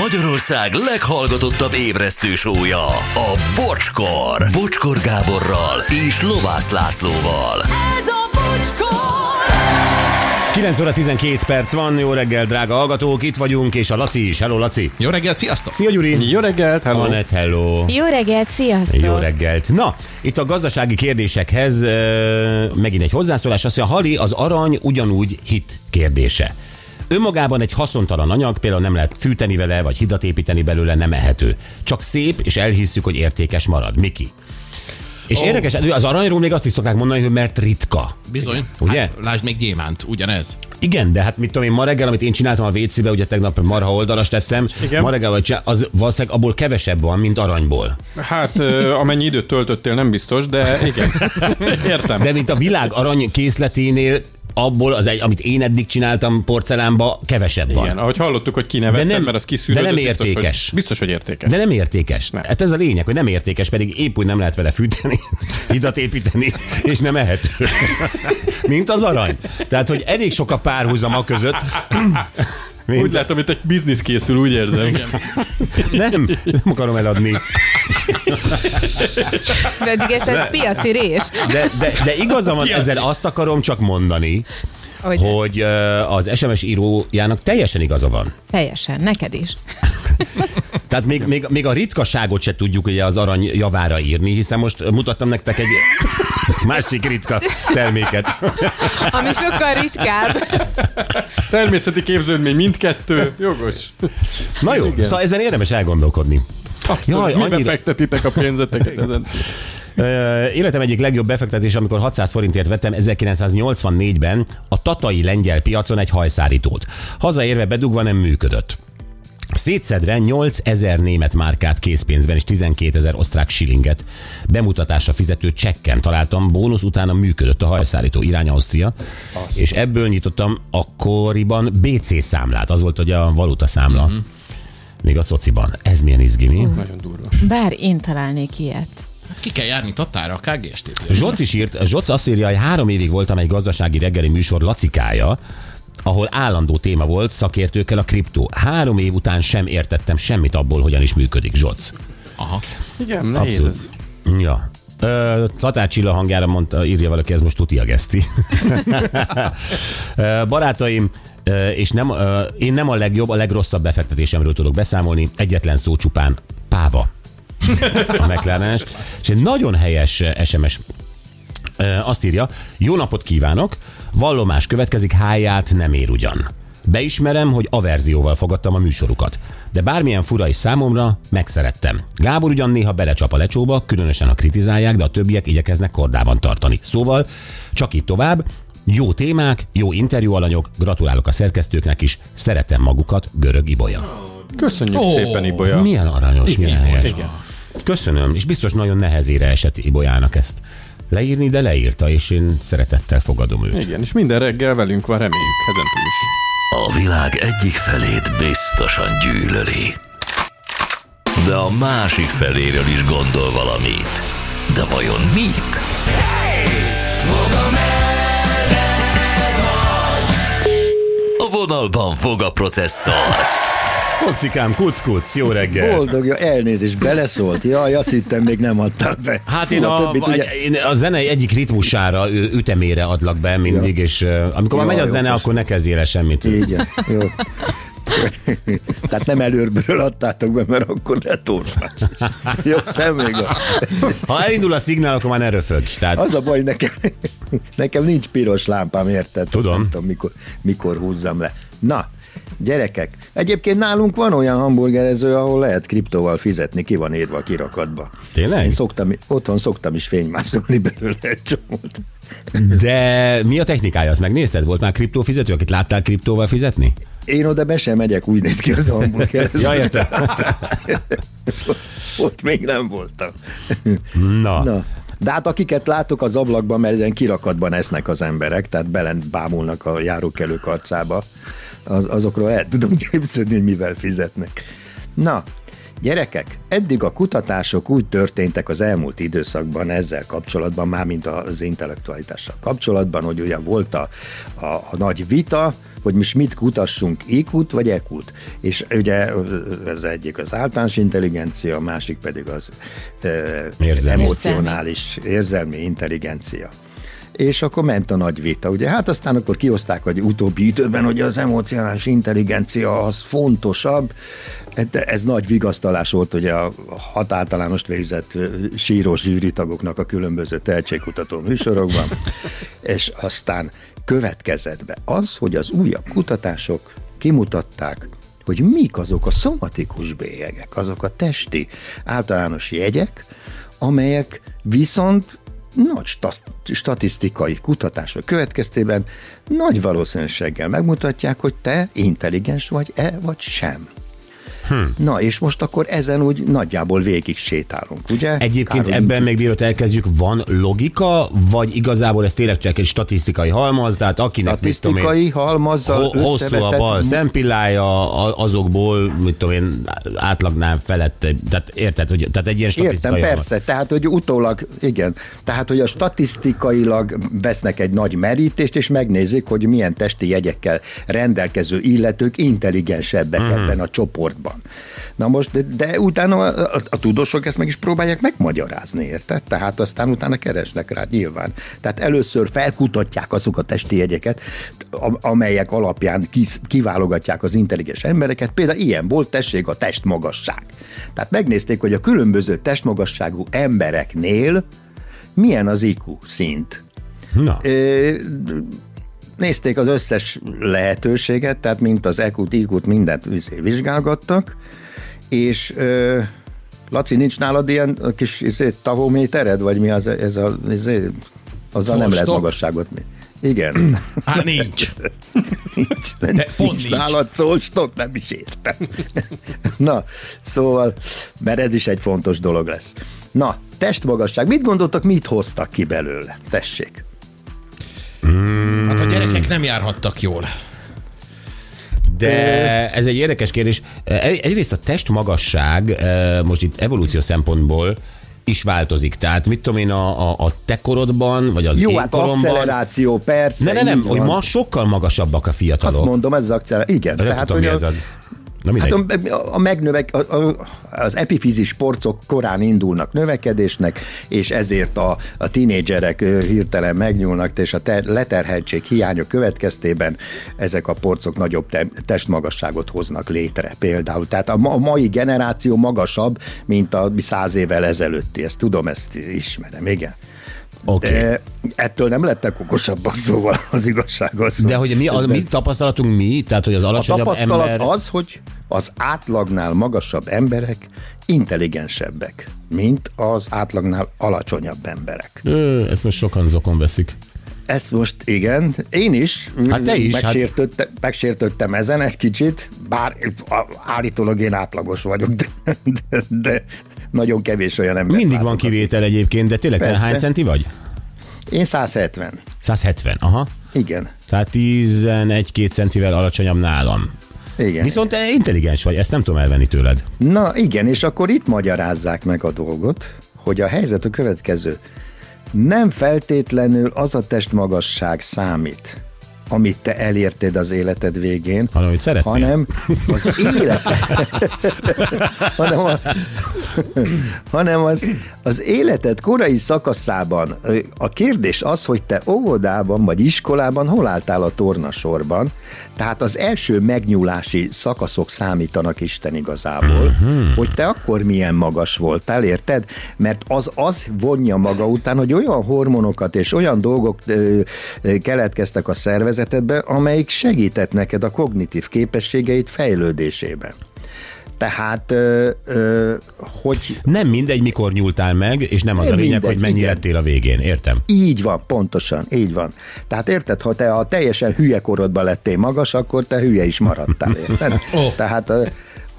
Magyarország leghallgatottabb ébresztő sója, a Bocskor. Bocskor Gáborral és Lovász Lászlóval. Ez a bocskor! 9 óra 12 perc van, jó reggel, drága hallgatók, itt vagyunk, és a Laci is. Hello, Laci! Jó reggelt, sziasztok! Szia, Gyuri! Jó reggelt, hello. Anett, hello! Jó reggelt, sziasztok! Jó reggelt! Na, itt a gazdasági kérdésekhez uh, megint egy hozzászólás. Azt mondja, Hali, az arany ugyanúgy hit kérdése. Önmagában egy haszontalan anyag, például nem lehet fűteni vele, vagy hidat építeni belőle, nem ehető. Csak szép, és elhisszük, hogy értékes marad. Miki. És oh. érdekes, az aranyról még azt is szokták mondani, hogy mert ritka. Bizony. Ugye? Hát, lásd még gyémánt, ugyanez. Igen, de hát mit tudom én, ma reggel, amit én csináltam a WC-be, ugye tegnap marha oldalas tettem, Igen. ma reggel, vagy csinál- az valószínűleg abból kevesebb van, mint aranyból. Hát amennyi időt töltöttél, nem biztos, de igen. Értem. De mint a világ arany készleténél, abból az egy, amit én eddig csináltam porcelánba, kevesebb van. Igen, ahogy hallottuk, hogy kinevettem, De nem- mert az kiszűrődött. de nem biztos, értékes. Hogy, biztos, hogy értékes. De nem értékes. Nem. Hát ez a lényeg, hogy nem értékes, pedig épp úgy nem lehet vele fűteni, hidat építeni, és nem ehető. Mint az arany. Tehát, hogy elég sok a párhuzam a között. Mint Úgy látom, itt egy biznisz készül, úgy érzem. Nem, nem akarom eladni. Pedig ez egy piaci rés. De, de, de igaza van, ezzel azt akarom csak mondani, Hogy hogy az SMS írójának teljesen igaza van. teljesen, neked is. Tehát még, még, még a ritkaságot se tudjuk ugye az arany javára írni, hiszen most mutattam nektek egy másik ritka terméket. Ami sokkal ritkább. Természeti képződmény mindkettő. Jogos. Na jó, Igen. szóval ezen érdemes elgondolkodni. Jaj, annyira- Mibe fektetitek a pénzeteket ezen? Életem egyik legjobb befektetés, amikor 600 forintért vettem 1984-ben a tatai lengyel piacon egy hajszárítót. Hazaérve bedugva nem működött. Szétszedve 8000 német márkát készpénzben és 12 ezer osztrák silinget bemutatásra fizető csekken találtam, bónusz utána működött a hajszárító irány Ausztria, és ebből nyitottam akkoriban BC számlát, az volt ugye a valuta számla, uh-huh. Még a szociban. Ez milyen izgi, mi? Nagyon durva. Bár én találnék ilyet. Ki kell járni Tatára, a KGST-t. Zsoc is írt, Zsoc azt írja, hogy három évig voltam egy gazdasági reggeli műsor lacikája, ahol állandó téma volt szakértőkkel a kriptó. Három év után sem értettem semmit abból, hogyan is működik Zsoc. Aha. Igen, nehéz Abszolút. ez. Ja. Ö, Tatár Csilla hangjára mondta, írja valaki, ez most tuti a geszti. Barátaim, és nem, én nem a legjobb, a legrosszabb befektetésemről tudok beszámolni, egyetlen szó csupán, páva. A mclaren És egy nagyon helyes SMS azt írja, jó napot kívánok, vallomás következik, háját nem ér ugyan. Beismerem, hogy averzióval fogadtam a műsorukat, de bármilyen fura is számomra, megszerettem. Gábor ugyan néha belecsap a lecsóba, különösen a kritizálják, de a többiek igyekeznek kordában tartani. Szóval, csak itt tovább, jó témák, jó interjú alanyok, gratulálok a szerkesztőknek is, szeretem magukat, görög Ibolya. Köszönjük Ó, szépen, Ibolya. Milyen aranyos, milyen helyes. Igen. Köszönöm, és biztos nagyon nehezére esett Ibolyának ezt leírni, de leírta, és én szeretettel fogadom őt. Igen, és minden reggel velünk van, reméljük, ezen túl is. A világ egyik felét biztosan gyűlöli. De a másik feléről is gondol valamit. De vajon mit? Vonalban fog a processzor. Kokcikám, kuc, kuc, jó reggel. Boldogja, elnézést, beleszólt. Jaj, azt hittem, még nem adtál be. Hát én Hú, a, többit ugye- én a zene egyik ritmusára, ütemére adlak be mindig, Ja. és amikor már Ja, megy a zene, akkor ne kezdjél el semmit. Igen, jó. Tehát nem előrből adtátok be, mert akkor lett orvás is. Jó, semmi gond. Ha elindul a szignál, akkor már ne röfög. Tehát Az a baj, nekem, nekem nincs piros lámpám, érted? Tudom. Nem tudom, mikor, mikor húzzam le. Na, gyerekek, egyébként nálunk van olyan hamburgerező, ahol lehet kriptóval fizetni, ki van írva a kirakatba. Tényleg? Én szoktam, otthon szoktam is fénymászolni belőle egy csomót. De mi a technikája? Azt megnézted? Volt már kriptófizető, akit láttál kriptóval fizetni? Én oda be sem megyek, úgy néz ki az a hamburgerező. Ja, értem. Ott még nem voltam. Na. Na, de hát akiket látok az ablakban, mert ilyen kirakatban esznek az emberek, tehát belen bámulnak a járókelők arcába, az, azokról el tudom képzelni, hogy mivel fizetnek. Na, Gyerekek, eddig a kutatások úgy történtek az elmúlt időszakban ezzel kapcsolatban, már mint az intellektualitással kapcsolatban, hogy ugye volt a, a, a nagy vita, hogy most mit kutassunk, IQ-t vagy EQ-t. És ugye az egyik az általános intelligencia, a másik pedig az eh, Érzelmi. emocionális, érzelmi intelligencia és akkor ment a nagy vita, ugye? Hát aztán akkor kihozták, hogy utóbbi időben, hogy az emocionális intelligencia az fontosabb. Hát Ez nagy vigasztalás volt ugye a hat általánost végzett ö, sírós zsűritagoknak a különböző tehetségkutató műsorokban, és aztán következett be az, hogy az újabb kutatások kimutatták, hogy mik azok a szomatikus bélyegek, azok a testi általános jegyek, amelyek viszont nagy sta- statisztikai kutatások következtében nagy valószínűséggel megmutatják, hogy te intelligens vagy-e, vagy sem. Hmm. Na, és most akkor ezen úgy nagyjából végig sétálunk, ugye? Egyébként Károlyi ebben még mielőtt elkezdjük, van logika, vagy igazából ez tényleg csak egy statisztikai halmaz, tehát akinek én, statisztikai halmazzal ho- hosszú a bal szempillája, azokból, mit tudom én, átlagnál felett, tehát érted, hogy tehát egy ilyen Értem, statisztikai halmaz. persze, tehát hogy utólag, igen, tehát hogy a statisztikailag vesznek egy nagy merítést, és megnézik, hogy milyen testi jegyekkel rendelkező illetők intelligensebbek Mhm. mm. ebben a csoportban. Na most, de, de utána a, a, a tudósok ezt meg is próbálják megmagyarázni, érted? Tehát aztán utána keresnek rá nyilván. Tehát először felkutatják azok a testi jegyeket, a- amelyek alapján kis, kiválogatják az intelligens embereket. Például ilyen volt, tessék, a testmagasság. Tehát megnézték, hogy a különböző testmagasságú embereknél milyen az IQ szint. Na, Ö, nézték az összes lehetőséget, tehát mint az EQ-t, IQ-t, mindent izé vizsgálgattak, és ö, Laci, nincs nálad ilyen kis izé, tahométered, vagy mi az, ez a, izé, azzal nem lehet magasságot mi. Igen. Hát nincs. nincs, De pont nincs nincs. nálad szólstok, nem is értem. Na, szóval, mert ez is egy fontos dolog lesz. Na, testmagasság. Mit gondoltak, mit hoztak ki belőle? Tessék. Hát a gyerekek nem járhattak jól. De ez egy érdekes kérdés. Egy- Egyrészt a testmagasság eh, most itt evolúció szempontból is változik. Tehát mit tudom én, a, a, a te korodban, vagy az Jó, én hát koromban... akceleráció, persze. Ne, ne, nem, hogy ma sokkal magasabbak a fiatalok. Azt mondom, ez az akceleráció. Igen. nem tehát, tudom, hogy ez a, a... Na. Hát a, a megnövek, a, a, az epifizis porcok korán indulnak növekedésnek, és ezért a, a tinédzserek ö, hirtelen megnyúlnak, és a te, leterheltség hiánya következtében ezek a porcok nagyobb te, testmagasságot hoznak létre például. Tehát a, a mai generáció magasabb, mint a száz évvel ezelőtti. Ezt tudom, ezt ismerem, igen. Okay. De ettől nem lettek okosabbak, szóval az igazság az. De hogy mi, a mi tapasztalatunk mi? Tehát, hogy az A alacsonyabb tapasztalat ember... az, hogy az átlagnál magasabb emberek intelligensebbek, mint az átlagnál alacsonyabb emberek. Ö, ezt most sokan zokon veszik. Ezt most igen, én is, Hát te is, hát- megsértődte, megsértődtem ezen egy kicsit, bár állítólag én átlagos vagyok, de, de, de nagyon kevés olyan ember. Mindig van kivétel egyébként, de tényleg Persze. hány centi vagy? Én 170, 170, aha. igen. Tehát 11-2 centivel alacsonyabb nálam. Igen. Viszont te intelligens vagy, ezt nem tudom elvenni tőled. Na igen, és akkor itt magyarázzák meg a dolgot, hogy a helyzet a következő. Nem feltétlenül az a testmagasság számít, amit te elérted az életed végén, Hanem, szeretnél. hanem az élet, hanem, a, hanem az, az életed korai szakaszában. A kérdés az, hogy te óvodában vagy iskolában hol álltál a tornasorban, tehát az első megnyúlási szakaszok számítanak Isten igazából, uh-huh. hogy te akkor milyen magas voltál, érted? Mert az az vonja maga után, hogy olyan hormonokat és olyan dolgok ö, ö, keletkeztek a szervezetedben, amelyik segített neked a kognitív képességeit fejlődésében. Tehát, ö, ö, hogy Nem mindegy, mikor nyúltál meg, és nem az Nem a lényeg, mindegy, hogy mennyi igen. lettél a végén. Értem? Így van, pontosan, így van. Tehát érted, ha te a teljesen hülye korodban lettél magas, akkor te hülye is maradtál, érted? Ó. Tehát ö,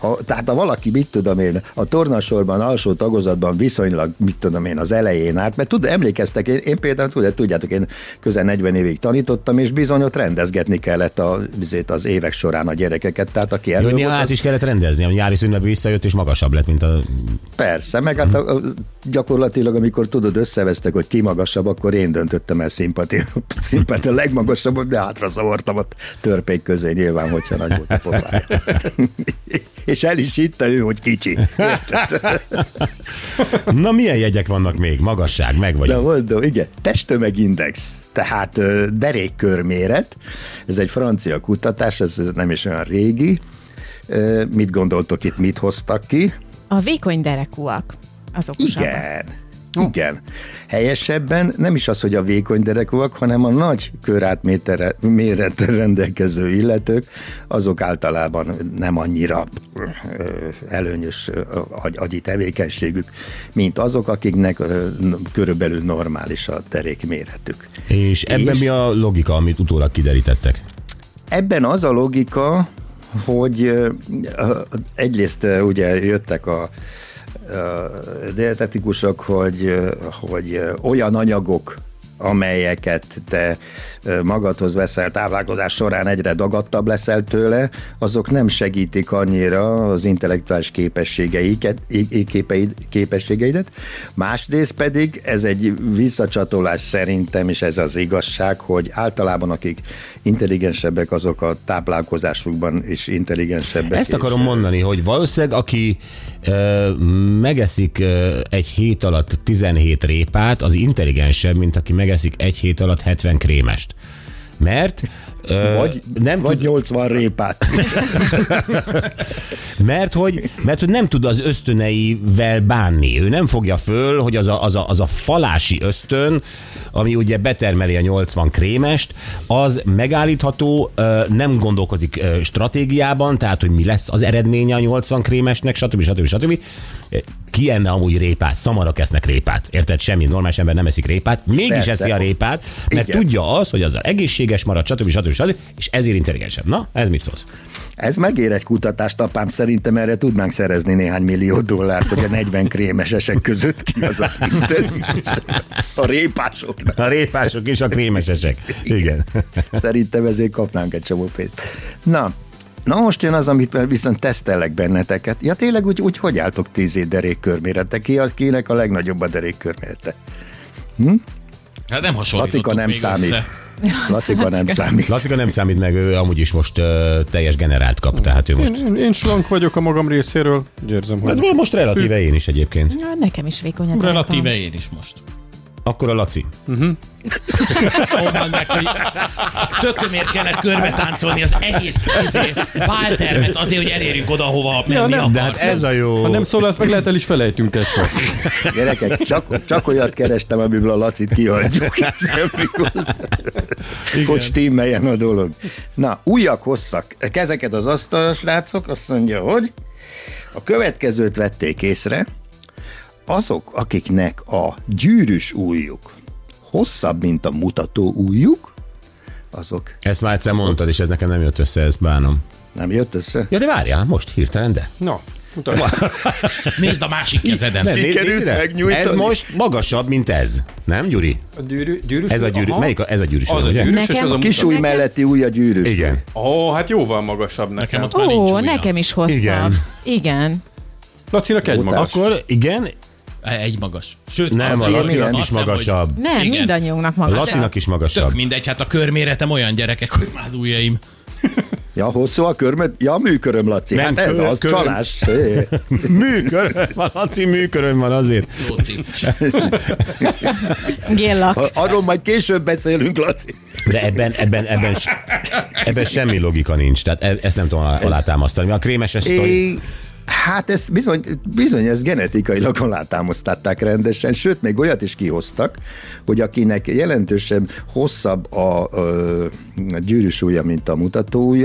Ha, tehát ha valaki, mit tudom én, a tornasorban, alsó tagozatban viszonylag, mit tudom én, az elején állt, mert tud, emlékeztek, én, én például, tudjátok, tudjátok, én közel 40 évig tanítottam, és bizony ott rendezgetni kellett a, vizét az évek során a gyerekeket, tehát aki elő Jönni volt, át az, is kellett rendezni, a nyári szünetben visszajött, és magasabb lett, mint a... persze, meg hát a, a, gyakorlatilag, amikor tudod, összevesztek, hogy ki magasabb, akkor én döntöttem el szimpati, szimpati a legmagasabb, de hátra zavartam a törpék közé nyilván, hogyha nagy volt a pofája. és el is hitte ő, hogy kicsi. Na, milyen jegyek vannak még? Magasság, meg vagy. De mondom, igen, testtömegindex, tehát derékkörméret, ez egy francia kutatás, ez nem is olyan régi. Mit gondoltok itt, mit hoztak ki? A vékony derekúak. Az okosabbak. Igen. Igen. Helyesebben nem is az, hogy a vékony derekúak, hanem a nagy körátméterre méretre rendelkező illetők, azok általában nem annyira ö, előnyös agy, agyi tevékenységük, mint azok, akiknek ö, körülbelül normális a derék méretük. És ebben És? mi a logika, amit utólag kiderítettek? Ebben az a logika, hogy egyrészt ugye jöttek a dietetikusok, hogy, hogy olyan anyagok, amelyeket te magadhoz veszel táplálkozás során egyre dagadtabb leszel tőle, azok nem segítik annyira az intellektuális képességeiket, képeid, képességeidet. Másrészt pedig ez egy visszacsatolás szerintem, és ez az igazság, hogy általában akik intelligensebbek, azok a táplálkozásukban is intelligensebbek. Ezt és- akarom mondani, hogy valószínűleg aki ö, megeszik ö, egy hét alatt 17 répát, az intelligensebb, mint aki megeszik egy hét alatt 70 krémest. Mert ö, Vagy, nem vagy tud, 80 répát. mert, hogy, mert hogy nem tud az ösztöneivel bánni. Ő nem fogja föl, hogy az a, az a, az a falási ösztön, ami ugye betermeli a 80 krémest, az megállítható, ö, nem gondolkozik ö, stratégiában, tehát hogy mi lesz az eredménye a 80 krémesnek, stb. stb. stb. Ki enne amúgy répát? Szamarak esznek répát. Érted? Semmi normális ember nem eszik répát, mégis Persze. eszi a répát, mert Igen. tudja az, hogy azzal egészséges marad, stb. stb. stb. és ezért intelligensebb. Na, ez mit szólsz? Ez megér egy kutatást, apám szerintem erre tudnánk szerezni néhány millió dollárt, hogy a 40 krémesesek között ki az a. A répásoknak. A répások és a krémesesek. Igen. Szerintem ezért kapnánk egy csomó pénzt. Na, Na most jön az, amit viszont tesztellek benneteket. Ja tényleg úgy, úgy hogy álltok tíz derékkörmérete? Ki a, kinek a legnagyobb a derékkörmérete? Hát nem hasonlítottuk Lacika nem még számít. össze. Lacika nem számít. Lassika nem számít meg, ő amúgy is most uh, teljes generált kap, tehát ő most... Én, én slank vagyok a magam részéről. Érzem, hogy... Hát most relatíve én is egyébként. Ja, nekem is vékony a. Relatíve én is most. Akkor a Laci. Onnan meg, hogy tökömért kellett körbe táncolni az egész izé, váltermet azért, hogy elérjünk oda, hova menni nem, akar. De hát ez a jó. Ha nem szólalsz meg, lehet el is felejtünk, tesó. Gyerekek, csak, csak olyat kerestem, amiből a Lacit kihagyjuk. hogy stimmeljen a dolog. Na, újak, hosszak. Kezeket az asztalra, srácok, azt mondja, hogy a következőt vették észre, azok, akiknek a gyűrűs ujjuk hosszabb, mint a mutató ujjuk, azok Ezt már egyszer mondtad, és ez nekem nem jött össze, ezt bánom. nem jött össze. Ja, de várjál, most hirtelen, de. Na, mutasd. Nézd a másik kezeden. Nem, Sikerült megnyújtani. Ez most magasabb, mint ez. Nem, Gyuri? A gyűrű, gyűrűs Ez a gyűrű, Aha. melyik a, ez a gyűrűs, Az a ugye? gyűrűs, és Nekem- az a Kis új Nekem- melletti ujja gyűrűs. Igen. Ó, hát jóval magasabb nekem. Nekem ott Ó, ujja. nekem is hosszabb. Igen. Igen. Lacinak egy magas. Akkor igen, Egy magas. Sőt, nem, a Lacinak is hiszem, hogy magasabb. Nem, Igen. mindannyiunknak A magas. Lacinak is magasabb. Tök mindegy, hát a körméretem olyan gyerekek, hogy már az ujjaim. Ja, hosszú a körmöd? Ja, műköröm, Laci. Nem, hát ez kör- az, köröm. csalás. Műköröm van, Laci, műköröm van azért. Lóci. Géllak. Arról majd később beszélünk, Laci. De ebben, ebben, ebben, ebben semmi logika nincs, tehát e- ezt nem tudom alá- alátámasztani. A krémes ezt É, hát ezt bizony, bizony ezt genetikailag alátámasztatták rendesen, sőt, még olyat is kihoztak, hogy akinek jelentősen hosszabb a, ö, a gyűrűs mint a mutató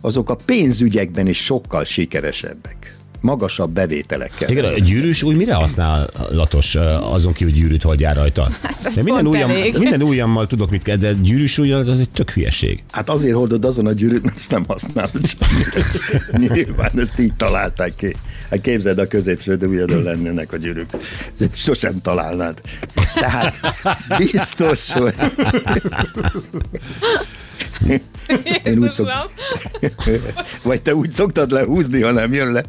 azok a pénzügyekben is sokkal sikeresebbek. Magasabb bevételekkel. Igen, a gyűrűs új mire használatos azon kívül, hogy gyűrűt hogy jár rajta? De minden, ujjam, elég. minden ujjammal tudok mit kell, de gyűrűs ujjal az egy tök hülyeség. Hát azért hordod azon a gyűrűt, mert ezt nem használod. Nyilván ezt így találták ki. Hát képzeld, a középső ujjadon lennének a gyűrűk. Sosem találnád. Tehát biztos, hogy... Én úgy szok... Vagy te úgy szoktad lehúzni, ha nem jön le.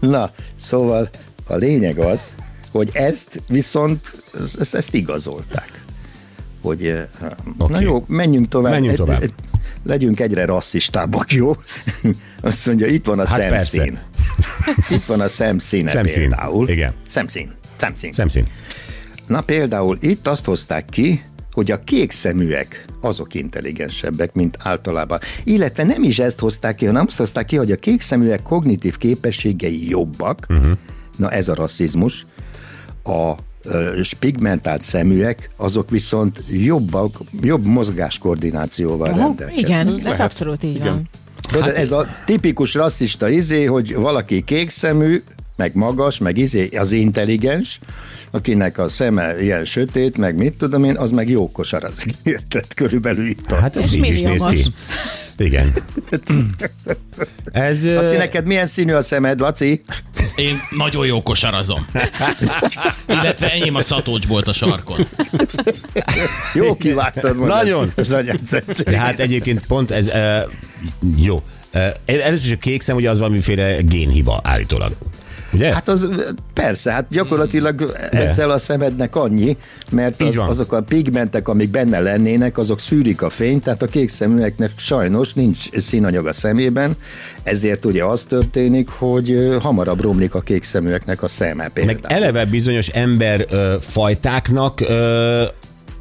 Na, szóval a lényeg az, hogy ezt viszont, ezt, ezt igazolták. Hogy, eh, Oké. na jó, menjünk tovább. Menjünk tovább. egy- Legyünk egyre rasszistábbak, jó? Azt mondja, itt van a Hát szemszín. Itt van a szemszíne Szemszín, például. igen. Szemszín. Szemszín. Szemszín. Na például itt azt hozták ki, hogy a kék szeműek azok intelligensebbek, mint általában. Illetve nem is ezt hozták ki, hanem azt hozták ki, hogy a kék szeműek kognitív képességei jobbak. Uh-huh. Na ez a rasszizmus. A pigmentált szeműek, azok viszont jobbak, jobb mozgáskoordinációval rendelkeznek. Igen, ez abszolút így van. Tudod, hát, ez a tipikus rasszista izé, hogy valaki kékszemű, meg magas, meg izé, az intelligens, akinek a szeme ilyen sötét, meg mit tudom én, az meg jó kosarazik. Érted? Körülbelül itt. Hát ez így is néz ki. Igen. Ez... Laci, neked milyen színű a szemed, Laci? Én nagyon jó kosarazom. Illetve enyém a szatócsbolt a sarkon. Jó kivágtad magad. Nagyon. Anyádszentség. De hát egyébként pont ez... Uh, jó. Uh, először is a kék szem, ugye az valamiféle génhiba állítólag. Ugye? Hát az persze, hát gyakorlatilag ezzel a szemednek annyi, mert az, azok a pigmentek, amik benne lennének, azok szűrik a fényt, tehát a kék szeműeknek sajnos nincs színanyag a szemében, ezért ugye az történik, hogy hamarabb romlik a kék szeműeknek a szeme például. Meg eleve bizonyos ember ö, fajtáknak ö,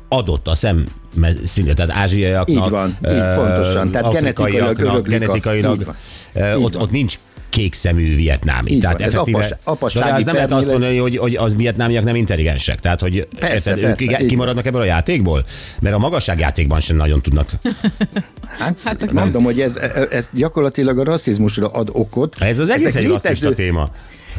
adott a szem szinte, tehát ázsiaiaknak. Így van, így pontosan. Tehát genetikailag genetikailag. Ott, ott nincs kékszemű vietnámi. Így tehát van, ez effektíve- apas- apassági de az nem lehet azt mondani, hogy, hogy az vietnámiak nem intelligensek. Tehát, hogy Persze, érted, persze, ők kimaradnak ebből a játékból? Mert a magasságjátékban sem nagyon tudnak. Hát, hát mondom, hogy ez, ez gyakorlatilag a rasszizmusra ad okot. Ez az egész Ezek egy rasszista téma.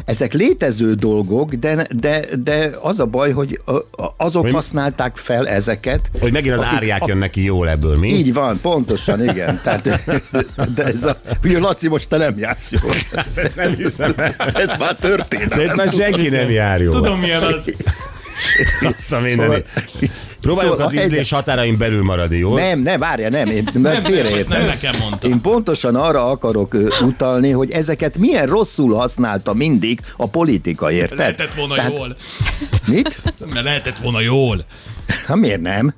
Ezek létező dolgok, de, de, de az a baj, hogy a- a- azok Hogy- használták fel ezeket. Hogy megint az akik- árják jönnek ki jól ebből, mi? Így van, pontosan, igen. Tehát, de ez a, ugye Laci, most te nem jársz jól. Nem hiszem. Ez már De történelem. itt már senki nem jár jól. Tudom, milyen az. Azt a mindenit. Próbáljuk Szóval az helyzet- ízlés határain belül maradni, jó? Nem, nem, várja, nem, én Nem, nem, ezt nem félreértesz. nekem mondta. Én pontosan arra akarok utalni, hogy ezeket milyen rosszul használta mindig a politika, érted? Lehetett volna Tehát- jól. Mit? Mert lehetett volna jól. Hát miért nem?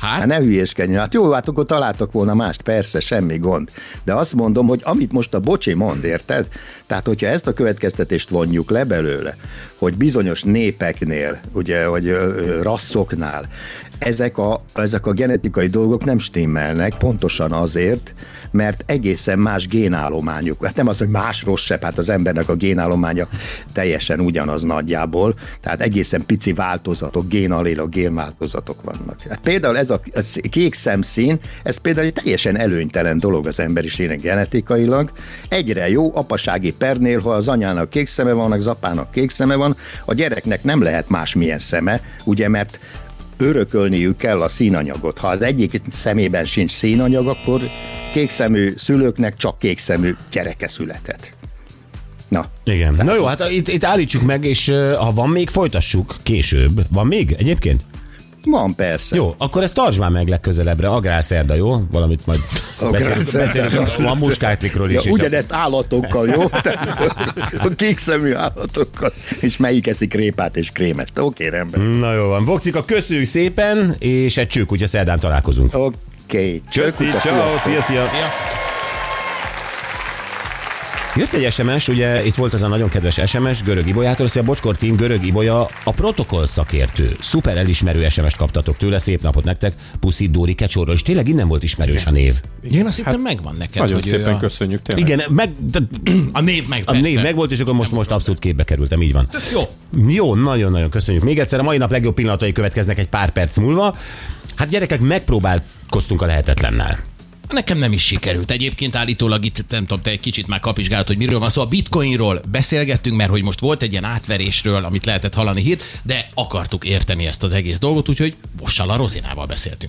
Hát Hát, ne hülyéskedj, hát jó, hát akkor találtak volna mást, persze, semmi gond. De azt mondom, hogy amit most a bocsi mond, érted? Tehát, hogyha ezt a következtetést vonjuk le belőle, hogy bizonyos népeknél, ugye, vagy rasszoknál, ezek a, ezek a genetikai dolgok nem stimmelnek, pontosan azért, mert egészen más génállományuk. Hát nem az, hogy más rosszabb, hát az embernek a génállománya teljesen ugyanaz nagyjából, tehát egészen pici változatok, génalélok, génváltozatok vannak. Hát például ez a, a kék szemszín, ez például egy teljesen előnytelen dolog az emberiségnek genetikailag. Egyre jó apasági pernél, ha az anyának kék szeme van, az apának kék szeme van, a gyereknek nem lehet másmilyen szeme, ugye, mert örökölniük kell a színanyagot. Ha az egyik szemében sincs színanyag, akkor kékszemű szülőknek csak kékszemű gyereke született. Na, Igen. Na jó, hát itt, itt állítsuk meg, és ha van még, folytassuk később. Van még egyébként? Van persze. Jó, akkor ezt tartsd már meg legközelebbre. Agrárszerda, jó? Valamit majd beszélünk, a muskájtlikról is. Ja, ugyanezt állatokkal, jó? A kékszemű állatokkal. És melyik eszik répát és krémest. Oké, rendben. Na jó van. Bokcika, köszönjük szépen, és egy csők, ugye szerdán találkozunk. Oké. Okay. Köszi, ciao, szia, szia. Szia. Jött egy SMS, ugye itt volt az a nagyon kedves SMS Görög Ibolyától, szia Bocskor Team, Görög Ibolya a protokoll szakértő. Szuper elismerő SMS-t kaptatok tőle, szép napot nektek, Puszi Dóri Kecsorról, és tényleg innen volt ismerős a név. Én azt hittem megvan neked, Nagyon hogy szépen a, köszönjük tényleg. Igen, meg, de, a név meg a persze. név megvolt, és akkor most, most abszolút képbe kerültem, így van. Jó. Jó, nagyon-nagyon köszönjük. Még egyszer a mai nap legjobb pillanatai következnek egy pár perc múlva. Hát gyerekek, megpróbálkoztunk a lehetetlennel. Nekem nem is sikerült. Egyébként állítólag itt, nem tudom, te egy kicsit már kapizsgálod, hogy miről van szó. Szóval a bitcoinról beszélgettünk, mert hogy most volt egy ilyen átverésről, amit lehetett hallani hírt, de akartuk érteni ezt az egész dolgot, úgyhogy Vossal a Rozinával beszéltünk.